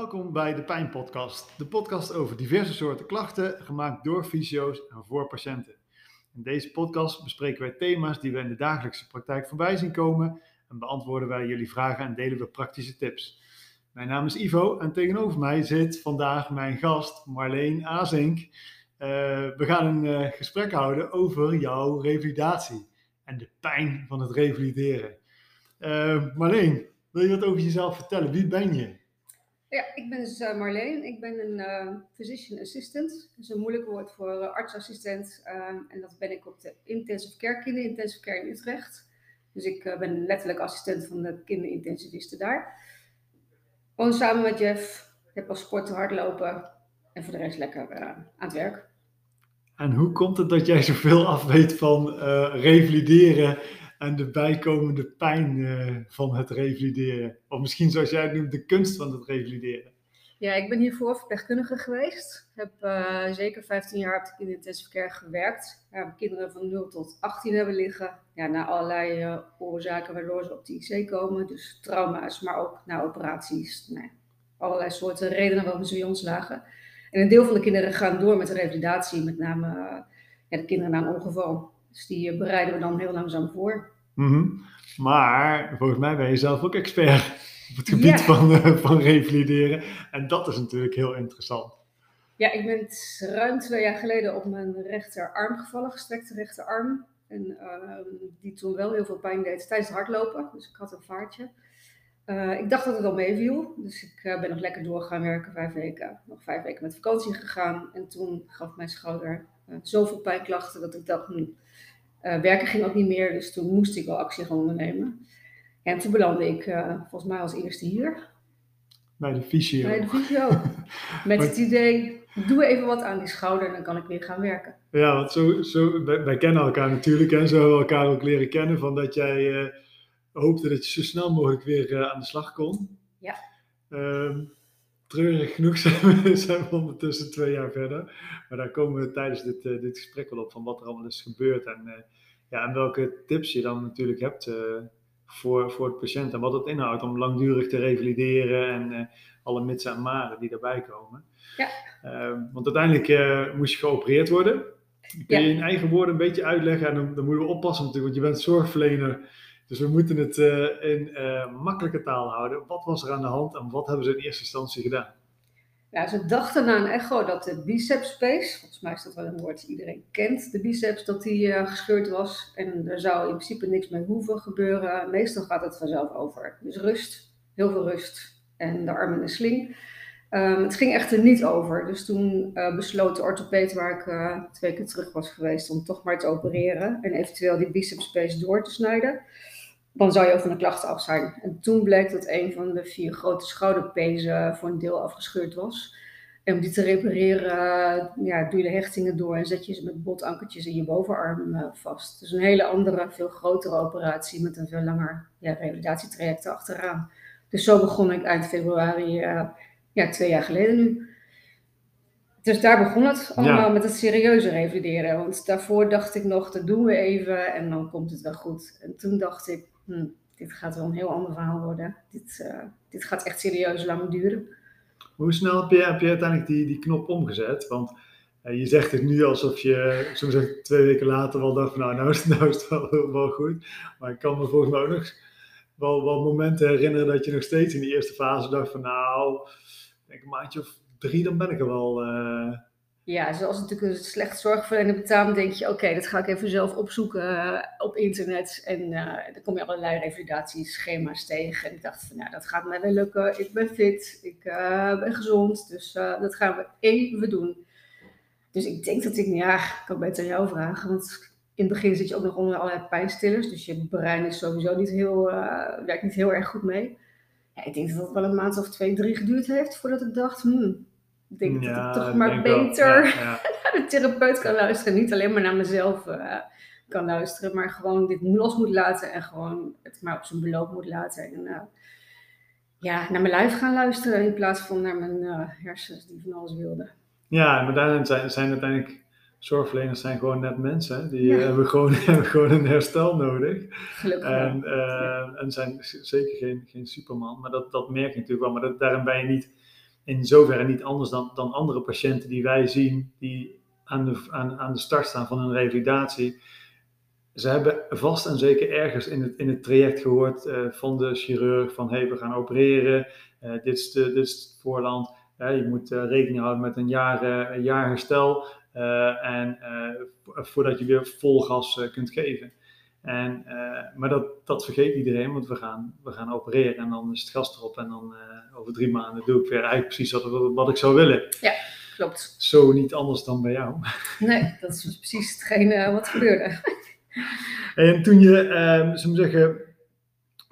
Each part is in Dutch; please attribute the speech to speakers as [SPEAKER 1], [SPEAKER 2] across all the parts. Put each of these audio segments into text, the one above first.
[SPEAKER 1] Welkom bij de Pijn Podcast, de podcast over diverse soorten klachten, gemaakt door fysio's en voor patiënten. In deze podcast bespreken wij thema's die we in de dagelijkse praktijk voorbij zien komen en beantwoorden wij jullie vragen en delen we praktische tips. Mijn naam is Ivo en tegenover mij zit vandaag mijn gast Marleen Azink. Uh, we gaan een uh, gesprek houden over jouw revalidatie en de pijn van het revalideren. Uh, Marleen, wil je wat over jezelf vertellen? Wie ben je?
[SPEAKER 2] Ja, ik ben dus uh, Marleen. Ik ben een uh, physician assistant. Dat is een moeilijk woord voor uh, artsassistent. En dat ben ik op de intensive care, kinderintensive care in Utrecht. Dus ik ben letterlijk assistent van de kinderintensivisten daar. Woon samen met Jeff. Heb als sporten hardlopen. En voor de rest lekker aan het werk.
[SPEAKER 1] En hoe komt het dat jij zoveel afweet van revalideren en de bijkomende pijn uh, van het revalideren. Of misschien zoals jij het noemt, de kunst van het revalideren.
[SPEAKER 2] Ja, ik ben hiervoor verpleegkundige geweest. Heb uh, zeker 15 jaar op de kinderintensive care gewerkt. Ja, kinderen van 0 tot 18 hebben liggen. Ja, na allerlei uh, oorzaken waardoor ze op de IC komen. Dus trauma's, maar ook na operaties. Nee, allerlei soorten redenen waarom ze bij ons lagen. En een deel van de kinderen gaan door met de revalidatie, met name de kinderen na een ongeval. Dus die bereiden we dan heel langzaam voor.
[SPEAKER 1] Mm -hmm. Maar volgens mij ben je zelf ook expert op het gebied ja. van, uh, van revalideren. En dat is natuurlijk heel interessant.
[SPEAKER 2] Ja, ik ben ruim twee jaar geleden op mijn rechterarm gevallen, gestrekte rechterarm. En uh, die toen wel heel veel pijn deed tijdens het hardlopen. Dus ik had een vaartje. Uh, ik dacht dat het al meeviel. Dus ik uh, ben nog lekker door gaan werken, vijf weken. Nog vijf weken met vakantie gegaan. En toen gaf mijn schouder zoveel pijnklachten dat ik dacht, hm, uh, werken ging ook niet meer, dus toen moest ik wel actie gaan ondernemen. En toen belandde ik uh, volgens mij als eerste hier.
[SPEAKER 1] Bij de fysio.
[SPEAKER 2] Bij de fysio. Met het idee, doe even wat aan die schouder en dan kan ik weer gaan werken.
[SPEAKER 1] Ja, want zo, zo, wij, wij kennen elkaar natuurlijk en zo hebben we elkaar ook leren kennen van dat jij uh, hoopte dat je zo snel mogelijk weer aan de slag kon.
[SPEAKER 2] Ja.
[SPEAKER 1] Ehm, treurig genoeg zijn we, zijn we ondertussen twee jaar verder. Maar daar komen we tijdens dit, uh, dit gesprek wel op van wat er allemaal is gebeurd. En, uh, ja, en welke tips je dan natuurlijk hebt uh, voor, voor het patiënt. En wat het inhoudt om langdurig te revalideren. En alle mits en maren die daarbij komen.
[SPEAKER 2] Ja.
[SPEAKER 1] Ehm, want uiteindelijk moest je geopereerd worden. Kun je ja. in eigen woorden een beetje uitleggen? En dan, dan moeten we oppassen natuurlijk, want je bent zorgverlener. Dus we moeten het uh, in uh, makkelijke taal houden. Wat was er aan de hand en wat hebben ze in eerste instantie gedaan?
[SPEAKER 2] Ja, ze dachten na een echo dat de biceps space, volgens mij is dat wel een woord dat iedereen kent, de biceps, dat die uh, gescheurd was. En er zou in principe niks mee hoeven gebeuren. Meestal gaat het vanzelf over. Dus rust, heel veel rust en de arm in de sling. Um, het ging echter niet over. Dus toen besloot de orthopeed waar ik twee keer terug was geweest om toch maar te opereren en eventueel die biceps space door te snijden dan zou je ook van de klachten af zijn. En toen bleek dat een van de vier grote schouderpezen voor een deel afgescheurd was. En om die te repareren, ja, doe je de hechtingen door en zet je ze met botankertjes in je bovenarm uh, vast. Dus een hele andere, veel grotere operatie met een veel langer ja, revalidatietraject achteraan. Dus zo begon ik eind februari, uh, ja, twee jaar geleden nu. Dus daar begon het allemaal ja. met het serieuze revalideren. Want daarvoor dacht ik nog, dat doen we even en dan komt het wel goed. En toen dacht ik, hm, dit gaat wel een heel ander verhaal worden. Dit, uh, dit gaat echt serieus lang duren.
[SPEAKER 1] Hoe snel heb je, heb je uiteindelijk die, die knop omgezet? Want uh, je zegt het nu alsof je, zeggen, twee weken later wel dacht nou, nou is, nou het wel, goed. Maar ik kan me volgens mij ook nog wel, wel momenten herinneren dat je nog steeds in die eerste fase dacht van nou, denk een maandje of drie, dan ben ik er wel. Uh...
[SPEAKER 2] Ja, zoals natuurlijk een slecht zorgverlener betaamt, denk je, oké, dat ga ik even zelf opzoeken uh, op internet. En uh, dan kom je allerlei revalidatieschema's tegen. En ik dacht van, nou, dat gaat mij wel lukken. Ik ben fit, ik ben gezond, dus dat gaan we even doen. Dus ik denk dat ik, ja, ik kan beter jou vragen, want in het begin zit je ook nog onder allerlei pijnstillers. Dus je brein is sowieso niet heel, werkt niet heel erg goed mee. Ja, ik denk dat het wel een maand of twee, drie geduurd heeft voordat ik dacht, hmm, ik denk ja, dat ik toch maar beter ja, ja. naar de therapeut kan luisteren. Niet alleen maar naar mezelf uh, kan luisteren, maar gewoon dit los moet laten en gewoon het maar op zijn beloop moet laten. En uh, ja, naar mijn lijf gaan luisteren in plaats van naar mijn uh, hersens die van alles wilden.
[SPEAKER 1] Ja, maar daarin zijn, zijn uiteindelijk zorgverleners zijn gewoon net mensen. Die ja. hebben, gewoon, hebben gewoon een herstel nodig.
[SPEAKER 2] Gelukkig
[SPEAKER 1] en, uh, en zijn zeker geen, geen superman. Maar dat, dat merk je natuurlijk wel. Maar dat, daarin ben je niet in zoverre niet anders dan, dan andere patiënten die wij zien, die aan de, aan, aan de start staan van hun revalidatie. Ze hebben vast en zeker ergens in het, in het traject gehoord uh, van de chirurg van hey, we gaan opereren, uh, dit, is de, dit is het voorland. je moet uh, rekening houden met een jaar, een jaar herstel en voordat je weer vol gas kunt geven. En, maar dat, dat vergeet iedereen, want we gaan, we gaan opereren en dan is het gas erop en dan over drie maanden doe ik weer eigenlijk precies wat, wat ik zou willen.
[SPEAKER 2] Ja, klopt.
[SPEAKER 1] Zo niet anders dan bij jou.
[SPEAKER 2] Nee, dat is precies hetgeen wat gebeurde.
[SPEAKER 1] En toen je, uh, zeggen,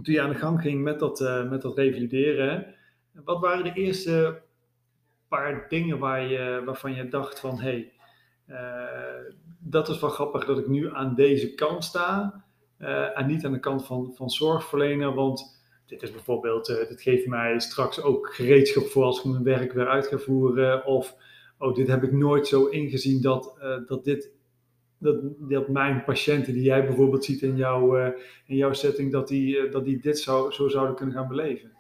[SPEAKER 1] toen je aan de gang ging met dat, met dat revalideren, wat waren de eerste paar dingen waar je, waarvan je dacht van, hé, hey, dat is wel grappig dat ik nu aan deze kant sta uh, en niet aan de kant van, van zorgverlener, want dit is bijvoorbeeld, uh, dit geeft mij straks ook gereedschap voor als ik mijn werk weer uit ga voeren. Of, oh, dit heb ik nooit zo ingezien dat, uh, dat dit, dat, dat mijn patiënten die jij bijvoorbeeld ziet in, jou, uh, in jouw setting, dat die, dat die dit zou, zo zouden kunnen gaan beleven.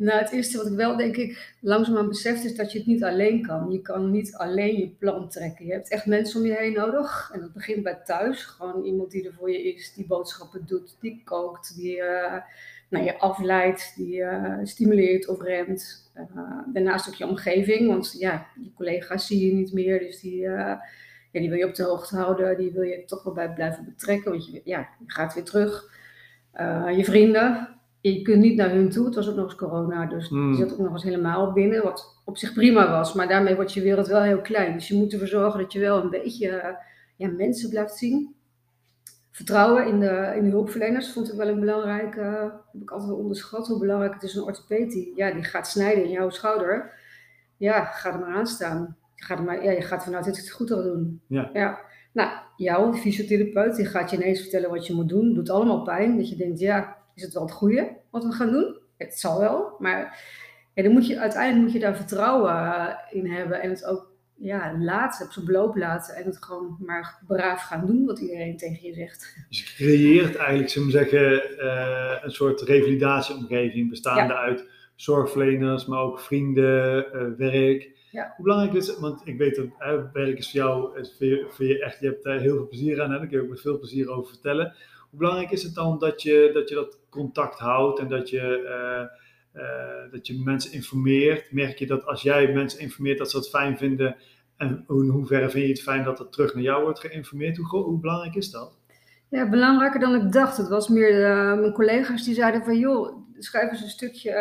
[SPEAKER 2] Nou, het eerste wat ik wel denk ik langzaamaan beseft is dat je het niet alleen kan. Je kan niet alleen je plan trekken. Je hebt echt mensen om je heen nodig. En dat begint bij thuis. Gewoon iemand die er voor je is, die boodschappen doet, die kookt, die nou, je afleidt, die uh, stimuleert of remt. Uh, daarnaast ook je omgeving, want ja, je collega's zie je niet meer, dus die, uh, ja, die wil je op de hoogte houden, die wil je toch wel bij blijven betrekken, want je, ja, je gaat weer terug. je vrienden, je kunt niet naar hun toe, het was ook nog eens corona, dus mm. die zat ook nog eens helemaal binnen, wat op zich prima was, maar daarmee wordt je wereld wel heel klein. Dus je moet ervoor zorgen dat je wel een beetje ja, mensen blijft zien vertrouwen in de, in de hulpverleners vond ik wel een belangrijke, uh, heb ik altijd onderschat hoe belangrijk het is een orthopeed die, ja, die gaat snijden in jouw schouder. Ja, ga er maar aan staan. Je gaat, er maar, ja, je gaat vanuit dat het goed wil doen.
[SPEAKER 1] Ja.
[SPEAKER 2] ja. Nou, jouw fysiotherapeut die gaat je ineens vertellen wat je moet doen. Doet allemaal pijn. Dat je denkt, ja, is het wel het goede wat we gaan doen? Het zal wel, maar ja, dan moet je, uiteindelijk moet je daar vertrouwen eh, in hebben en het ook ja, laten, op zijn beloop laten en het gewoon maar braaf gaan doen wat iedereen tegen je zegt.
[SPEAKER 1] Dus je creëert eigenlijk, zullen we zeggen, uh, een soort revalidatieomgeving bestaande uit zorgverleners, maar ook vrienden, uh, werk.
[SPEAKER 2] Ja.
[SPEAKER 1] Hoe belangrijk is het, want ik weet dat uh, werk is voor jou, is voor je, voor je, echt, je hebt daar heel veel plezier aan, hè? daar kun je ook met veel plezier over vertellen. Hoe belangrijk is het dan dat je dat, je dat contact houdt en dat je... Uh, dat je mensen informeert. Merk je dat als jij mensen informeert dat ze het fijn vinden en in hoeverre vind je het fijn dat het terug naar jou wordt geïnformeerd? Hoe, hoe belangrijk is dat?
[SPEAKER 2] Ja, belangrijker dan ik dacht. Het was meer uh, mijn collega's die zeiden van joh, schrijf eens een stukje,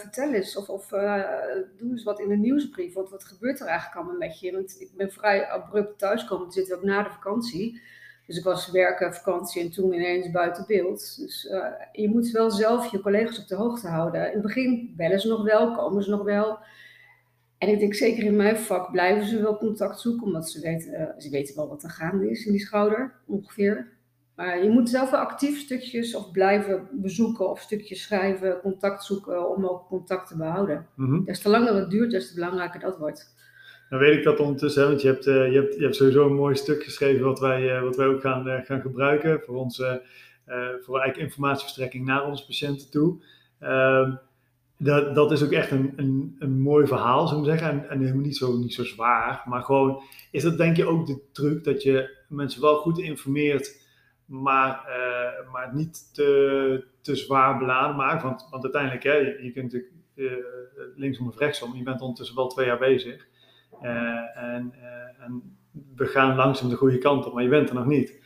[SPEAKER 2] vertel eens of, of doe eens wat in de nieuwsbrief. Want wat gebeurt er eigenlijk allemaal met je? Want ik ben vrij abrupt thuiskomen, zitten ook na de vakantie. Dus ik was werken, vakantie en toen ineens buiten beeld. Dus je moet wel zelf je collega's op de hoogte houden. In het begin bellen ze nog wel, komen ze nog wel. En ik denk zeker in mijn vak blijven ze wel contact zoeken, omdat ze weten, uh, ze weten wel wat er gaande is in die schouder, ongeveer. Maar je moet zelf wel actief stukjes of blijven bezoeken of stukjes schrijven, contact zoeken om ook contact te behouden. Mm -hmm. Des te langer het duurt, des te belangrijker dat wordt.
[SPEAKER 1] Dan weet ik dat ondertussen, want je hebt, uh, je hebt, je hebt sowieso een mooi stuk geschreven wat wij, uh, wat wij ook gaan, gaan gebruiken voor onze voor eigenlijk informatieverstrekking naar onze patiënten toe. Ehm, dat, dat is ook echt een, een, een mooi verhaal, zou ik zeggen. En, en helemaal niet zo, niet zo zwaar. Maar gewoon, is dat denk je ook de truc dat je mensen wel goed informeert, maar, uh, maar niet te, te zwaar beladen maakt. Want, want uiteindelijk, hè, je, kunt linksom of rechtsom, je bent ondertussen wel twee jaar bezig. Uh, en, en we gaan langzaam de goede kant op, maar je bent er nog niet.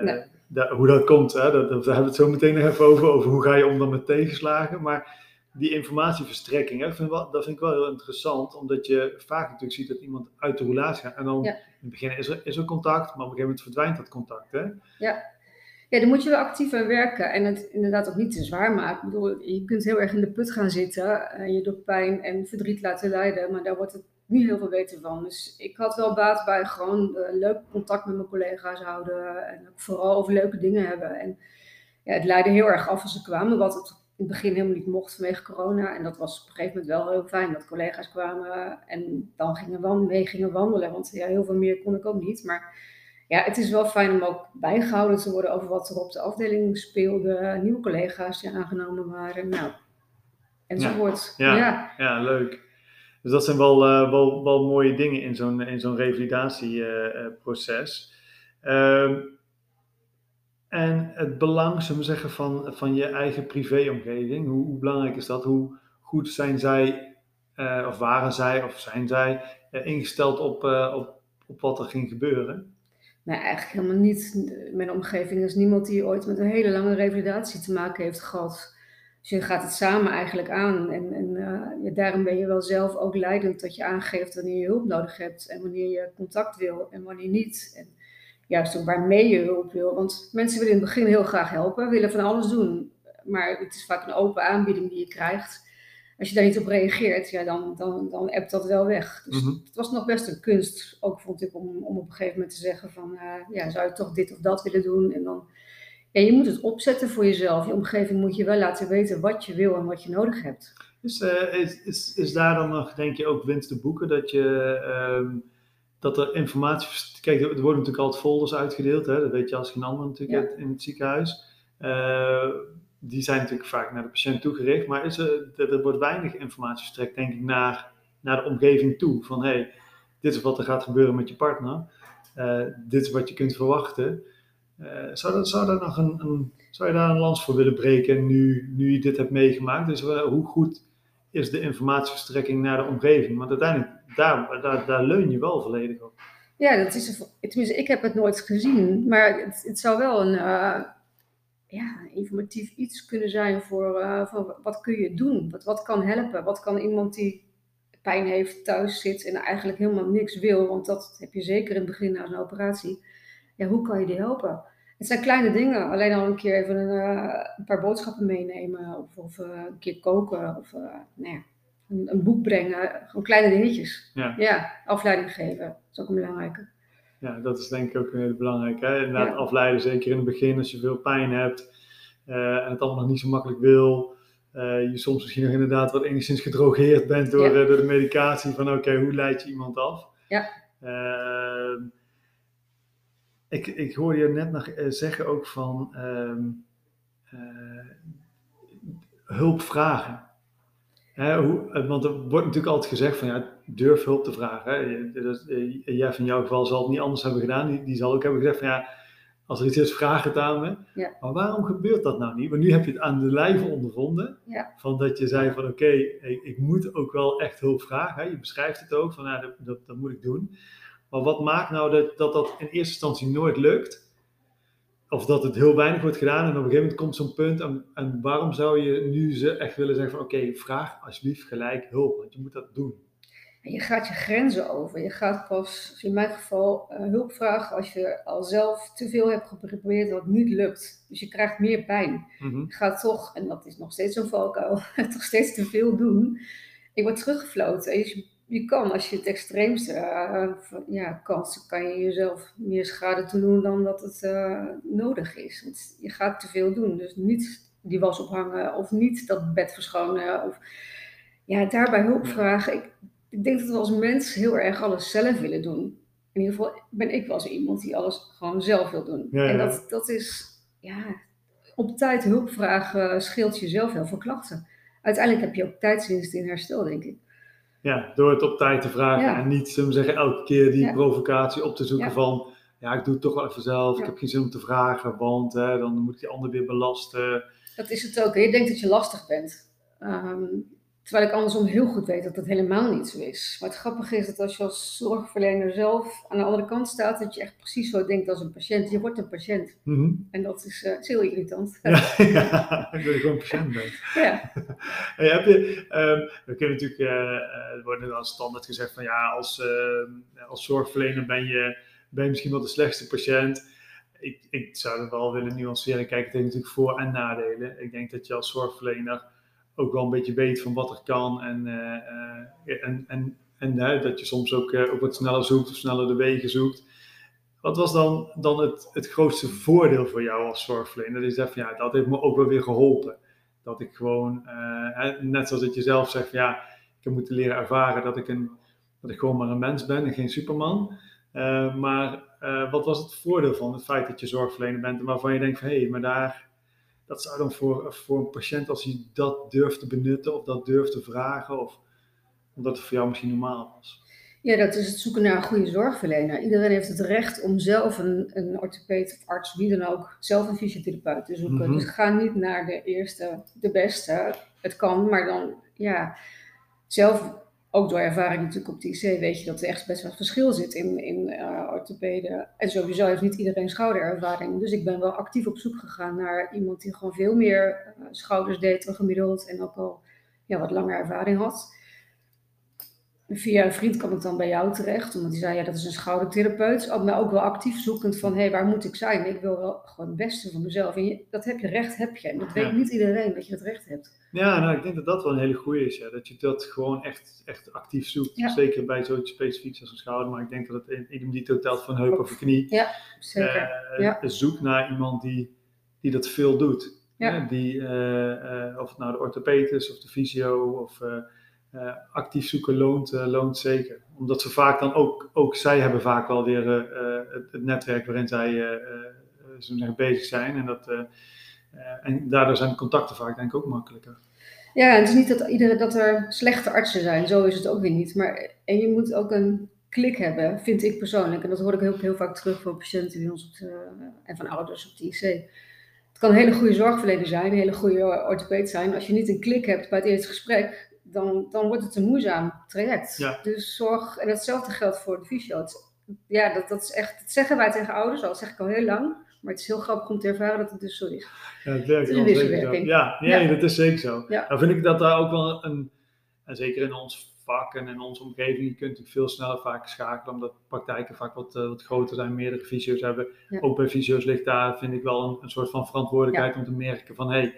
[SPEAKER 1] Nee. Da, hoe dat komt, hè, dat, daar hebben we het zo meteen nog even over, over hoe ga je om dan met tegenslagen. Maar die informatieverstrekking, hè, vind wel, dat vind ik wel heel interessant, omdat je vaak natuurlijk ziet dat iemand uit de relatie gaat. En dan ja. in het begin is er, is er contact, maar op een gegeven moment verdwijnt dat contact. Hè?
[SPEAKER 2] Ja. ja, dan moet je wel actief aan werken en het inderdaad ook niet te zwaar maken. Ik bedoel, je kunt heel erg in de put gaan zitten en je door pijn en verdriet laten leiden, maar daar wordt het niet heel veel beter van. Dus ik had wel baat bij gewoon uh, leuk contact met mijn collega's houden en ook vooral over leuke dingen hebben. En ja, het leidde heel erg af als ze kwamen, wat het in het begin helemaal niet mocht vanwege corona. En dat was op een gegeven moment wel heel fijn dat collega's kwamen en dan gingen we mee gingen wandelen. Want ja, heel veel meer kon ik ook niet. Maar ja, het is wel fijn om ook bijgehouden te worden over wat er op de afdeling speelde. Nieuwe collega's die aangenomen waren. Nou, enzovoort.
[SPEAKER 1] Ja, ja, ja. ja leuk. Dus dat zijn wel, uh, wel, wel mooie dingen in zo'n, zo'n revalidatieproces. Uh, en het belang, zullen we zeggen, van, van je eigen privéomgeving. Hoe, hoe belangrijk is dat? Hoe goed zijn zij, uh, of waren zij, of zijn zij ingesteld op, op, op wat er ging gebeuren?
[SPEAKER 2] Nee, eigenlijk helemaal niet. Mijn omgeving is niemand die ooit met een hele lange revalidatie te maken heeft gehad. Dus je gaat het samen eigenlijk aan. En, en uh, ja, daarom ben je wel zelf ook leidend dat je aangeeft wanneer je hulp nodig hebt en wanneer je contact wil en wanneer niet. En juist ook waarmee je hulp wil. Want mensen willen in het begin heel graag helpen, willen van alles doen. Maar het is vaak een open aanbieding die je krijgt. Als je daar niet op reageert, ja, dan, dan, dan appt dat wel weg. Dus mhm. het was nog best een kunst, ook vond ik, om, om op een gegeven moment te zeggen van, uh, ja, zou je toch dit of dat willen doen? En dan ja, je moet het opzetten voor jezelf. Je omgeving moet je wel laten weten wat je wil en wat je nodig hebt.
[SPEAKER 1] Is, uh, is, is, is daar dan nog, denk je, ook winst te boeken? Dat, je, uh, dat er informatie... Kijk, er worden natuurlijk altijd folders uitgedeeld. Hè? Dat weet je als geen ander natuurlijk in het ziekenhuis. Uh, die zijn natuurlijk vaak naar de patiënt toegericht. Maar is er, er wordt weinig informatie verstrekt, denk ik, naar, naar de omgeving toe. Van, hé, hey, dit is wat er gaat gebeuren met je partner. Uh, dit is wat je kunt verwachten. Uh, zou, dat, dat nog een, een, zou je daar een lans voor willen breken nu, nu je dit hebt meegemaakt? Dus uh, hoe goed is de informatieverstrekking naar de omgeving? Want uiteindelijk, daar, daar, daar leun je wel volledig op.
[SPEAKER 2] Ja, dat is tenminste, ik heb het nooit gezien, maar het, het zou wel een uh, ja, informatief iets kunnen zijn voor, voor wat kun je doen? Wat, wat kan helpen? Wat kan iemand die pijn heeft, thuis zit en eigenlijk helemaal niks wil, want dat heb je zeker in het begin na een operatie ja, hoe kan je die helpen? Het zijn kleine dingen. Alleen al een keer even een, uh, een paar boodschappen meenemen. Of, of uh, een keer koken. Of uh, nou ja, een, een, boek brengen. Gewoon kleine dingetjes. Ja. ja, afleiding geven. Dat is ook een belangrijke.
[SPEAKER 1] Ja, dat is denk ik ook een hele belangrijke. Hè? Inderdaad, ja. afleiden, zeker in het begin als je veel pijn hebt. en het allemaal nog niet zo makkelijk wil. je soms misschien nog inderdaad wat enigszins gedrogeerd bent door, door de medicatie. Van oké, okay, hoe leid je iemand af?
[SPEAKER 2] Ja
[SPEAKER 1] ehm, ik, ik hoorde je net nog eh, zeggen ook van um, uh, hulp vragen. Hè, hoe, eh, want er wordt natuurlijk altijd gezegd van ja, durf hulp te vragen. Hè. Dus, jij van jouw geval zal het niet anders hebben gedaan. Die, die zal ook hebben gezegd van ja, als er iets is, vraag het aan me.
[SPEAKER 2] Ja.
[SPEAKER 1] Maar waarom gebeurt dat nou niet? Want nu heb je het aan de lijve ondervonden.
[SPEAKER 2] Ja.
[SPEAKER 1] Van dat je zei van oké, ik, ik, moet ook wel echt hulp vragen. Hè. Je beschrijft het ook van ja, dat, dat, dat moet ik doen. Maar wat maakt nou dat, dat dat in eerste instantie nooit lukt? Of dat het heel weinig wordt gedaan en op een gegeven moment komt zo'n punt. En, en, waarom zou je nu ze echt willen zeggen van oké, vraag alsjeblieft gelijk hulp, want je moet dat doen.
[SPEAKER 2] Je gaat je grenzen over. Je gaat pas, in mijn geval, uh, hulp vragen als je al zelf te veel hebt geprobeerd wat niet lukt. Dus je krijgt meer pijn.
[SPEAKER 1] Mm-hmm.
[SPEAKER 2] Je gaat toch, en dat is nog steeds zo'n valkuil, toch steeds te veel doen. Je wordt teruggefloten. En je je kan, als je het extreemste uh, ja, kan, kan je jezelf meer schade doen dan dat het uh, nodig is. Want je gaat te veel doen. Dus niet die was ophangen of niet dat bed verschonen. Of, ja, daarbij hulp vragen. Ik, ik denk dat we als mens heel erg alles zelf willen doen. In ieder geval ben ik wel zo iemand die alles gewoon zelf wil doen.
[SPEAKER 1] Ja, ja.
[SPEAKER 2] En dat, dat is, ja, op tijd hulp vragen scheelt jezelf heel veel klachten. Uiteindelijk heb je ook tijdswinst in herstel, denk ik.
[SPEAKER 1] Ja, door het op tijd te vragen ja. en niet, zullen we zeggen, elke keer die ja. provocatie op te zoeken ja. van, ja, ik doe het toch wel even zelf, ik heb geen zin om te vragen, want hè, dan moet ik die ander weer belasten.
[SPEAKER 2] Dat is het ook, je denkt dat je lastig bent. Um, Terwijl ik andersom heel goed weet dat dat helemaal niet zo is. Maar het grappige is dat als je als zorgverlener zelf aan de andere kant staat, dat je echt precies zo denkt als een patiënt. Je wordt een patiënt.
[SPEAKER 1] Mm -hmm.
[SPEAKER 2] En dat is, uh, is, heel irritant.
[SPEAKER 1] Ja, ja, dat je gewoon patiënt bent.
[SPEAKER 2] Ja.
[SPEAKER 1] hey, heb je, um, we kunnen natuurlijk, uh, er wordt dan standaard gezegd van ja, als, uh, als zorgverlener ben je, ben je misschien wel de slechtste patiënt. Ik, ik zou het wel willen nuanceren. Kijk, het heeft natuurlijk voor- en nadelen. Ik denk dat je als zorgverlener ook wel een beetje weet van wat er kan en, uh, en, en, en uh, dat je soms ook, uh, ook wat sneller zoekt of sneller de wegen zoekt. Wat was dan, dan het, het grootste voordeel voor jou als zorgverlener? Dat je zegt ja, dat heeft me ook wel weer geholpen. Dat ik gewoon, net zoals dat je zelf zegt ja, ik heb moeten leren ervaren dat ik, een, dat ik gewoon maar een mens ben en geen superman. maar wat was het voordeel van het feit dat je zorgverlener bent en waarvan je denkt van hé, hey, maar daar dat zou dan voor, voor een patiënt, als hij dat durft te benutten of dat durft te vragen, of omdat het voor jou misschien normaal was.
[SPEAKER 2] Ja, dat is het zoeken naar een goede zorgverlener. Iedereen heeft het recht om zelf een, een orthopeed of arts, wie dan ook, zelf een fysiotherapeut te zoeken.
[SPEAKER 1] Mhm.
[SPEAKER 2] Dus ga niet naar de eerste, de beste. Het kan, maar dan, ja, zelf, ook door ervaring natuurlijk op de IC, weet je dat er echt best wel verschil zit in, in eh, orthopeden. En sowieso heeft niet iedereen schouderervaring. Dus ik ben wel actief op zoek gegaan naar iemand die gewoon veel meer eh, schouders deed dan gemiddeld en ook al ja, wat langer ervaring had. Via een vriend kwam ik dan bij jou terecht, omdat die zei, ja, dat is een schoudertherapeut. Ook, maar ook wel actief zoekend van, hé, hey, waar moet ik zijn? Ik wil wel gewoon het beste van mezelf. En je, dat heb je, recht heb je. En dat weet
[SPEAKER 1] Ja.
[SPEAKER 2] niet iedereen, dat je het recht hebt.
[SPEAKER 1] Ja, nou, ik denk dat dat wel een hele goede is. Ja. Dat je dat gewoon echt, echt actief zoekt.
[SPEAKER 2] Ja.
[SPEAKER 1] Zeker bij zoiets specifieks als een schouder. Maar ik denk dat het idem dito telt van heup of knie.
[SPEAKER 2] Zeker.
[SPEAKER 1] Eh,
[SPEAKER 2] Ja.
[SPEAKER 1] Zoek naar iemand die, die dat veel doet.
[SPEAKER 2] Ja.
[SPEAKER 1] Hè, Die, eh, eh, of het nou de orthopeet is of de fysio of eh, actief zoeken loont, eh, loont zeker. Omdat ze vaak dan ook, ook zij hebben vaak wel weer eh, het, het netwerk waarin zij zeggen, bezig zijn. En, dat, en daardoor zijn de contacten vaak denk ik ook makkelijker.
[SPEAKER 2] Ja, het is niet dat, iedereen, dat er slechte artsen zijn, zo is het ook weer niet. Maar, en je moet ook een klik hebben, vind ik persoonlijk. En dat hoor ik heel, heel vaak terug van patiënten bij ons op en van ouders op de IC. Het kan een hele goede zorgverlener zijn, een hele goede orthopeed zijn. Als je niet een klik hebt bij het eerste gesprek, dan, dan wordt het een moeizaam traject.
[SPEAKER 1] Ja.
[SPEAKER 2] Dus zorg, en hetzelfde geldt voor de fysio. Ja, dat, dat is echt, dat zeggen wij tegen ouders al, dat zeg ik al heel lang. Maar het is heel grappig om te ervaren dat het dus zo is.
[SPEAKER 1] Ja, het werkt
[SPEAKER 2] Het is een wisselwerking.
[SPEAKER 1] Ja, nee,
[SPEAKER 2] Ja.
[SPEAKER 1] dat is zeker zo.
[SPEAKER 2] Ja.
[SPEAKER 1] Nou vind ik dat daar ook wel een, en zeker in ons vak en in onze omgeving, je kunt natuurlijk veel sneller vaak schakelen, omdat praktijken vaak wat, eh, wat groter zijn, meerdere fysio's hebben.
[SPEAKER 2] Ja.
[SPEAKER 1] Ook bij fysio's ligt daar, vind ik wel een, een soort van verantwoordelijkheid om te merken van, hé, hey,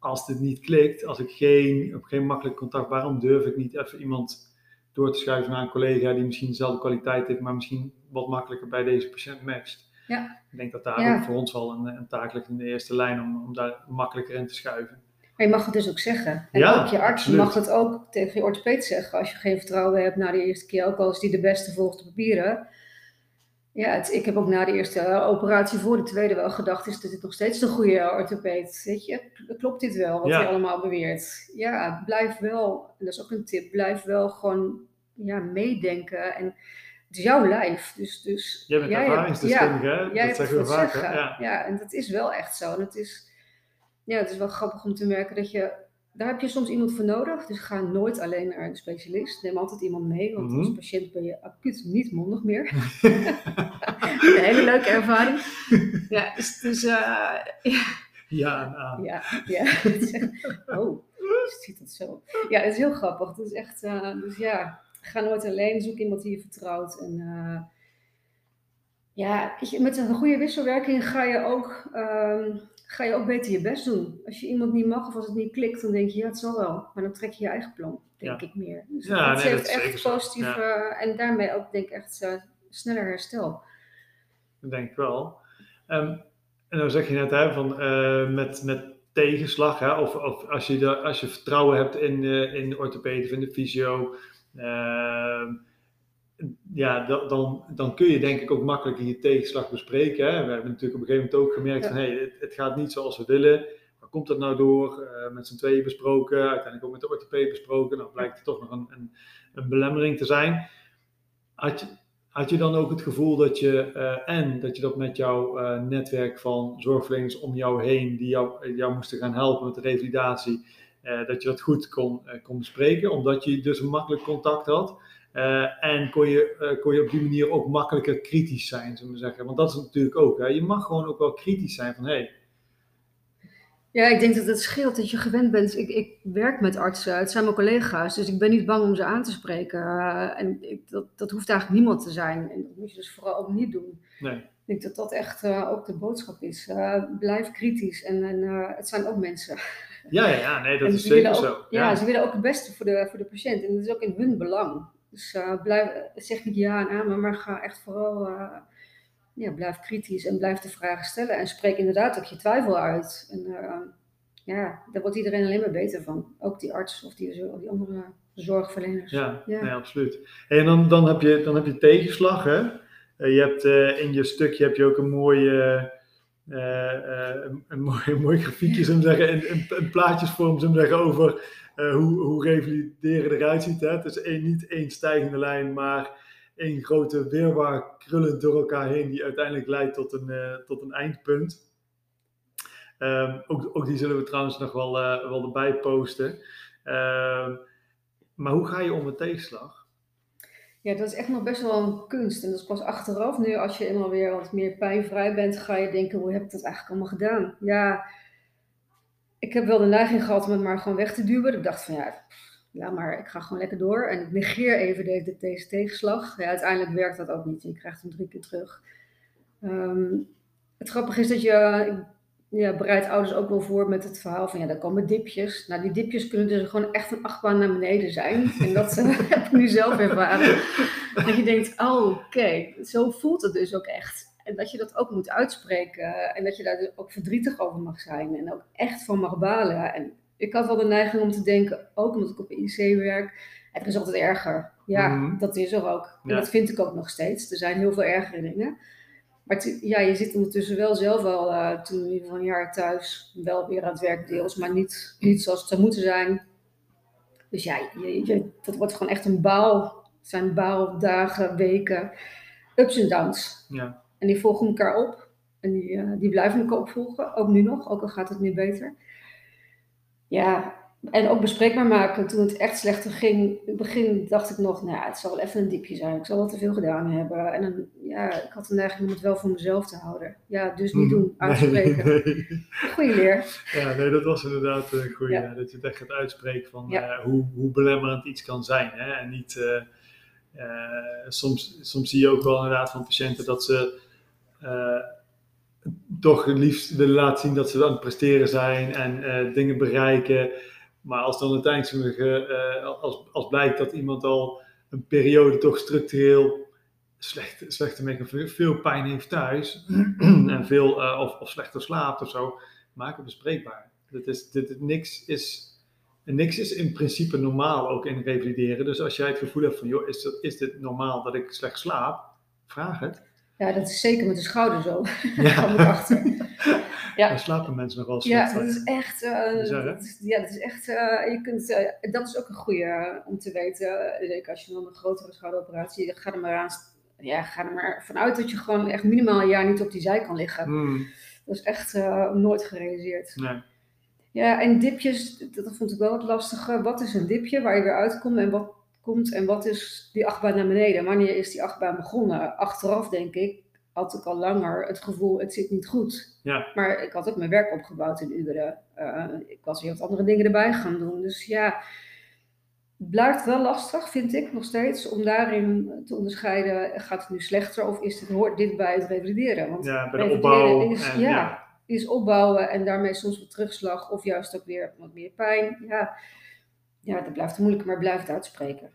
[SPEAKER 1] als dit niet klikt, als ik geen, op geen makkelijk contact, waarom durf ik niet even iemand door te schuiven naar een collega die misschien dezelfde kwaliteit heeft, maar misschien wat makkelijker bij deze patiënt matcht.
[SPEAKER 2] Ja.
[SPEAKER 1] Ik denk dat daar
[SPEAKER 2] Ja.
[SPEAKER 1] ook voor ons wel een, een taak ligt in de eerste lijn om, om daar makkelijker in te schuiven.
[SPEAKER 2] Maar je mag het dus ook zeggen. En
[SPEAKER 1] Ja,
[SPEAKER 2] ook je arts
[SPEAKER 1] absoluut.
[SPEAKER 2] mag het ook tegen je orthopeed zeggen. Als je geen vertrouwen hebt na de eerste keer, ook al is die de beste de papieren. Ja, het- ik heb ook na de eerste eh, operatie voor de tweede wel gedacht, is dit nog steeds de goede orthopeed? Weet je, klopt dit wel, wat
[SPEAKER 1] Ja.
[SPEAKER 2] hij allemaal beweert? Ja, blijf wel, en dat is ook een tip, blijf wel gewoon ja, meedenken. En het is jouw lijf, dus... dus
[SPEAKER 1] Jij bent
[SPEAKER 2] jij
[SPEAKER 1] ervaringsdeskundige, hè?
[SPEAKER 2] Jij
[SPEAKER 1] dat zeggen we vaak. Ja.
[SPEAKER 2] Ja. en dat is wel echt zo. En het is, ja, het is wel grappig om te merken dat je, daar heb je soms iemand voor nodig. Dus ga nooit alleen naar een specialist. Neem altijd iemand mee, want als
[SPEAKER 1] Mhm.
[SPEAKER 2] patiënt ben je acuut niet mondig meer. een hele leuke ervaring. Ja, dus, dus eh, ja,
[SPEAKER 1] Ja, aan.
[SPEAKER 2] ja, ja. Oh, ziet het zo. Ja, het is heel grappig. Het is echt, eh, dus ja, ga nooit alleen. Zoek iemand die je vertrouwt. En eh, ja, met een goede wisselwerking ga je, ook, ehm, ga je ook beter je best doen. Als je iemand niet mag of als het niet klikt, dan denk je, ja, het zal wel. Maar dan trek je je eigen plan, denk
[SPEAKER 1] Ja.
[SPEAKER 2] ik meer. Dus
[SPEAKER 1] Ja,
[SPEAKER 2] het
[SPEAKER 1] nee,
[SPEAKER 2] heeft echt positief,
[SPEAKER 1] Ja.
[SPEAKER 2] eh, en daarmee ook denk ik echt eh, sneller herstel.
[SPEAKER 1] Dat denk ik wel. Ehm, en dan zeg je net hè, van, eh, met, met tegenslag, hè, of, of als, je de, als je vertrouwen hebt in, in de orthopedie of in de fysio, ehm, ja, da- dan, dan kun je denk ik ook makkelijker je tegenslag bespreken. Hè. We hebben natuurlijk op een gegeven moment ook gemerkt
[SPEAKER 2] Ja.
[SPEAKER 1] van, hey, het, het gaat niet zoals we willen. Waar komt dat nou door? Eh, met z'n tweeën besproken, uiteindelijk ook met de orthopeed besproken. Nou blijkt er toch nog een, een, een belemmering te zijn. Had je, had je dan ook het gevoel dat je, eh, en dat je dat met jouw eh, netwerk van zorgverleners om jou heen, die jou, jou moesten gaan helpen met de revalidatie, dat je dat goed kon, kon bespreken, omdat je dus een makkelijk contact had? Eh, en kon je, eh, kon je op die manier ook makkelijker kritisch zijn, zullen we zeggen. Want dat is natuurlijk ook. Hè? Je mag gewoon ook wel kritisch zijn van, hé, hey,
[SPEAKER 2] Ja, ik denk dat het scheelt dat je gewend bent. Ik, ik werk met artsen, het zijn mijn collega's, dus ik ben niet bang om ze aan te spreken. Eh, en ik, dat, dat hoeft eigenlijk niemand te zijn. En dat moet je dus vooral ook niet doen.
[SPEAKER 1] nee,
[SPEAKER 2] Ik denk dat dat echt ook de boodschap is. Blijf kritisch en, en het zijn ook mensen.
[SPEAKER 1] ja, ja, ja, nee, dat
[SPEAKER 2] en
[SPEAKER 1] is
[SPEAKER 2] ze
[SPEAKER 1] zeker zo.
[SPEAKER 2] ook, ja, ze willen ook het beste voor de, voor de patiënt en dat is ook in hun belang. Dus eh, blijf, zeg niet ja en amen, maar ga echt vooral eh, ja, blijf kritisch en blijf de vragen stellen. En spreek inderdaad ook je twijfel uit. En eh, ja, daar wordt iedereen alleen maar beter van. Ook die arts of die, zo- die andere zorgverleners.
[SPEAKER 1] Ja,
[SPEAKER 2] Ja.
[SPEAKER 1] Nee, absoluut. Hey, en dan, dan, heb je, dan heb je tegenslag, hè? Eh, je hebt eh, in je stukje heb je ook een mooie, eh, eh, een, een mooi, een mooi grafiekje, zeggen, in, in, in plaatjesvorm, zeggen, over uh, hoe, hoe revalideren eruit ziet. Hè? Het is niet één stijgende lijn, maar één grote weerwaar krullend door elkaar heen, die uiteindelijk leidt tot een, uh, tot een eindpunt. Um, ook, ook die zullen we trouwens nog wel, uh, wel erbij posten. Uh, maar hoe ga je om met tegenslag?
[SPEAKER 2] Ja, dat is echt nog best wel een kunst. En dat is pas achteraf. Nu, als je eenmaal weer wat meer pijnvrij bent, ga je denken: hoe heb ik dat eigenlijk allemaal gedaan? Ja, ik heb wel de neiging gehad om het maar gewoon weg te duwen. Ik dacht van ja, ja, maar ik ga gewoon lekker door. En ik negeer even deze, deze tegenslag. Ja, uiteindelijk werkt dat ook niet. Je krijgt hem drie keer terug. Um, het grappige is dat je ja, bereidt ouders ook wel voor met het verhaal van ja, daar komen dipjes. Nou, die dipjes kunnen dus gewoon echt een achtbaan naar beneden zijn. En dat heb ik nu zelf ervaren. Dat je denkt, oh, oké, zo voelt het dus ook echt. En dat je dat ook moet uitspreken. En dat je daar dus ook verdrietig over mag zijn. En ook echt van mag balen. En ik had wel de neiging om te denken, ook omdat ik op IC werk, het is altijd erger. Ja, mm-hmm. dat is er ook. En dat vind ik ook nog steeds. Er zijn heel veel ergere dingen. Maar ja, je zit ondertussen wel zelf al uh, toen in ieder geval een jaar thuis, wel weer aan het werk deels, maar niet, niet zoals het zou moeten zijn. Dus ja, je, je, dat wordt gewoon echt een bouw. Het zijn bouwdagen, weken, ups en downs. Ja. En die volgen elkaar op. En die, uh, die blijven elkaar opvolgen, ook nu nog, ook al gaat het nu beter. Ja, en ook bespreekbaar maken toen het echt slechter ging. In het begin dacht ik nog, nou ja, het zal wel even een diepje zijn. Ik zal wel te veel gedaan hebben. En dan, ja, ik had de neiging om het wel voor mezelf te houden. Ja, dus niet hmm. doen, uitspreken. Nee, Goeie leer.
[SPEAKER 1] Ja, nee, dat was inderdaad een goede. Ja. Dat je het echt gaat uitspreken van uh, hoe, hoe belemmerend iets kan zijn. Hè? En niet, uh, uh, soms, soms zie je ook wel inderdaad van patiënten dat ze toch het liefst willen laten zien dat ze aan het presteren zijn en dingen bereiken. Maar als dan uiteindelijk uh, als, als blijkt dat iemand al een periode toch structureel slecht, slechte merken, veel pijn heeft thuis en veel of, of, slechter slaapt of zo, maak het bespreekbaar. Dit is, dit, niks, is, niks is in principe normaal ook in revalideren. Dus als jij het gevoel hebt van, joh, is, dat, is dit normaal dat ik slecht slaap? Vraag het.
[SPEAKER 2] Ja, dat is zeker met de schouder zo. Ja. achter.
[SPEAKER 1] Ja. Daar slapen mensen nog wel
[SPEAKER 2] slecht. Ja, dat is echt. Uh, ja, dat is echt. Uh, je kunt, uh, dat is ook een goede om te weten. Zeker als je dan een grotere schouderoperatie. Ga er maar aan. Ja, ga er maar vanuit dat je gewoon echt minimaal een jaar niet op die zij kan liggen. Hmm. Dat is echt nooit gerealiseerd. Nee. Ja, en dipjes, dat vond ik wel het lastige. Wat is een dipje waar je weer uitkomt en wat komt en wat is die achtbaan naar beneden? Wanneer is die achtbaan begonnen? Achteraf denk ik, had ik al langer het gevoel, het zit niet goed. Ja. Maar ik had ook mijn werk opgebouwd in uren. Uh, ik was weer wat andere dingen erbij gaan doen. Dus ja, het blijft wel lastig, vind ik nog steeds, om daarin te onderscheiden, gaat het nu slechter of is het, hoort dit bij het revalideren?
[SPEAKER 1] Want ja, bij de opbouw.
[SPEAKER 2] Is, en, ja, is opbouwen en daarmee soms wat terugslag of juist ook weer wat meer pijn. Ja, ja dat blijft moeilijk, maar blijft uitspreken.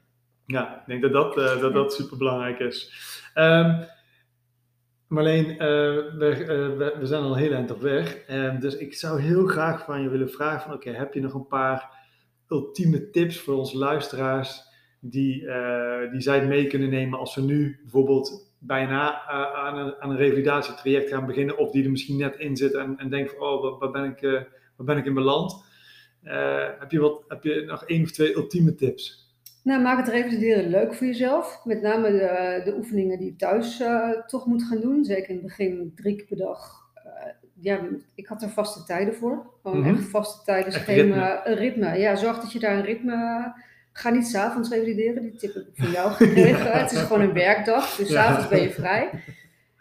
[SPEAKER 1] Ja, ik denk dat dat, uh, dat, dat super belangrijk is. Um, Marleen, uh, we, we, zijn al heel eind op weg. Um, dus ik zou heel graag van je willen vragen: van, oké, heb je nog een paar ultieme tips voor onze luisteraars die, die zij mee kunnen nemen als ze nu bijvoorbeeld bijna aan, een, aan een revalidatietraject gaan beginnen, of die er misschien net in zitten en, en denken: van, oh, waar, ben ik, waar ben ik in beland? Heb, je wat, heb je nog één of twee ultieme tips?
[SPEAKER 2] Nou, maak het revalideren leuk voor jezelf. Met name de, de oefeningen die je thuis uh, toch moet gaan doen. Zeker in het begin drie keer per dag. Uh, ja, ik had er vaste tijden voor. Gewoon -hmm. echt vaste tijden, schema, ritme. Een ritme. Ja, zorg dat je daar een ritme... Ga niet s'avonds revalideren, die tip heb ik van jou gekregen. Het is gewoon een werkdag, dus s'avonds ja. ben je vrij.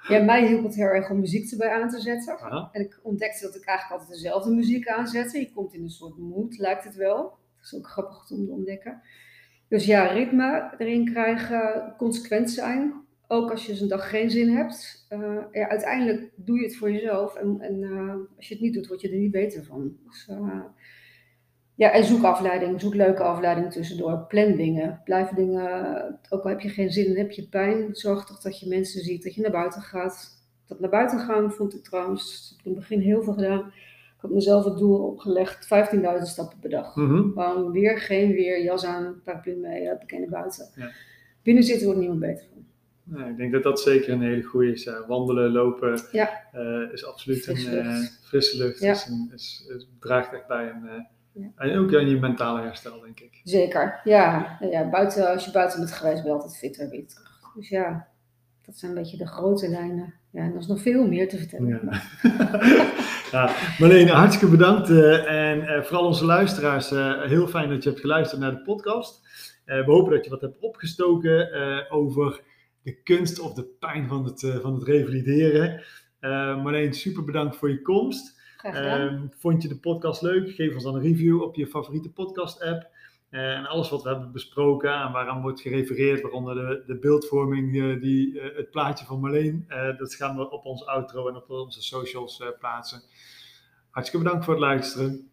[SPEAKER 2] Ja, mij hielp het heel erg om muziek erbij aan te zetten. Aha. En ik ontdekte dat ik eigenlijk altijd dezelfde muziek aanzette. Je komt in een soort mood, lijkt het wel. Dat is ook grappig om te ontdekken. Dus ja, ritme erin krijgen, consequent zijn. Ook als je eens een dag geen zin hebt. Uh, ja, uiteindelijk doe je het voor jezelf. En, en uh, als je het niet doet, word je er niet beter van. Dus, uh, ja, en zoek afleiding. Zoek leuke afleiding tussendoor. Plan dingen. Blijf dingen. Ook al heb je geen zin en heb je pijn. Zorg toch dat je mensen ziet. Dat je naar buiten gaat. Dat naar buiten gaan vond ik trouwens. Ik heb in het begin heel veel gedaan heb mezelf het doel opgelegd, 15.000 stappen per dag. Mm Gewoon weer, geen weer, jas aan, paraplu mee, heb ik naar buiten. Ja. Binnen zitten wordt niemand beter van.
[SPEAKER 1] Nee, ik denk dat dat zeker een hele goede is. wandelen, lopen ja. uh, is absoluut frisse een uh, frisse lucht. Ja. Is een, is, draagt echt bij een, uh,
[SPEAKER 2] Ja.
[SPEAKER 1] En ook aan je mentale herstel, denk ik.
[SPEAKER 2] Zeker, ja. ja buiten, als je buiten bent geweest, ben je altijd fit en weer terug. Dus ja, dat zijn een beetje de grote lijnen. Ja, en er is nog veel meer te vertellen.
[SPEAKER 1] Ja. ja, Marleen, hartstikke bedankt. eh, en eh, vooral onze luisteraars, eh, heel fijn dat je hebt geluisterd naar de podcast. We hopen dat je wat hebt opgestoken over de kunst of de pijn van het, van het revalideren. Marleen, super bedankt voor je komst. Ehm, vond je de podcast leuk? Geef ons dan een review op je favoriete podcast-app. Eh, en alles wat we hebben besproken en waaraan wordt gerefereerd, waaronder de, de beeldvorming, eh, die, eh, het plaatje van Marleen, dat gaan we op ons outro en op onze socials plaatsen. Hartstikke bedankt voor het luisteren.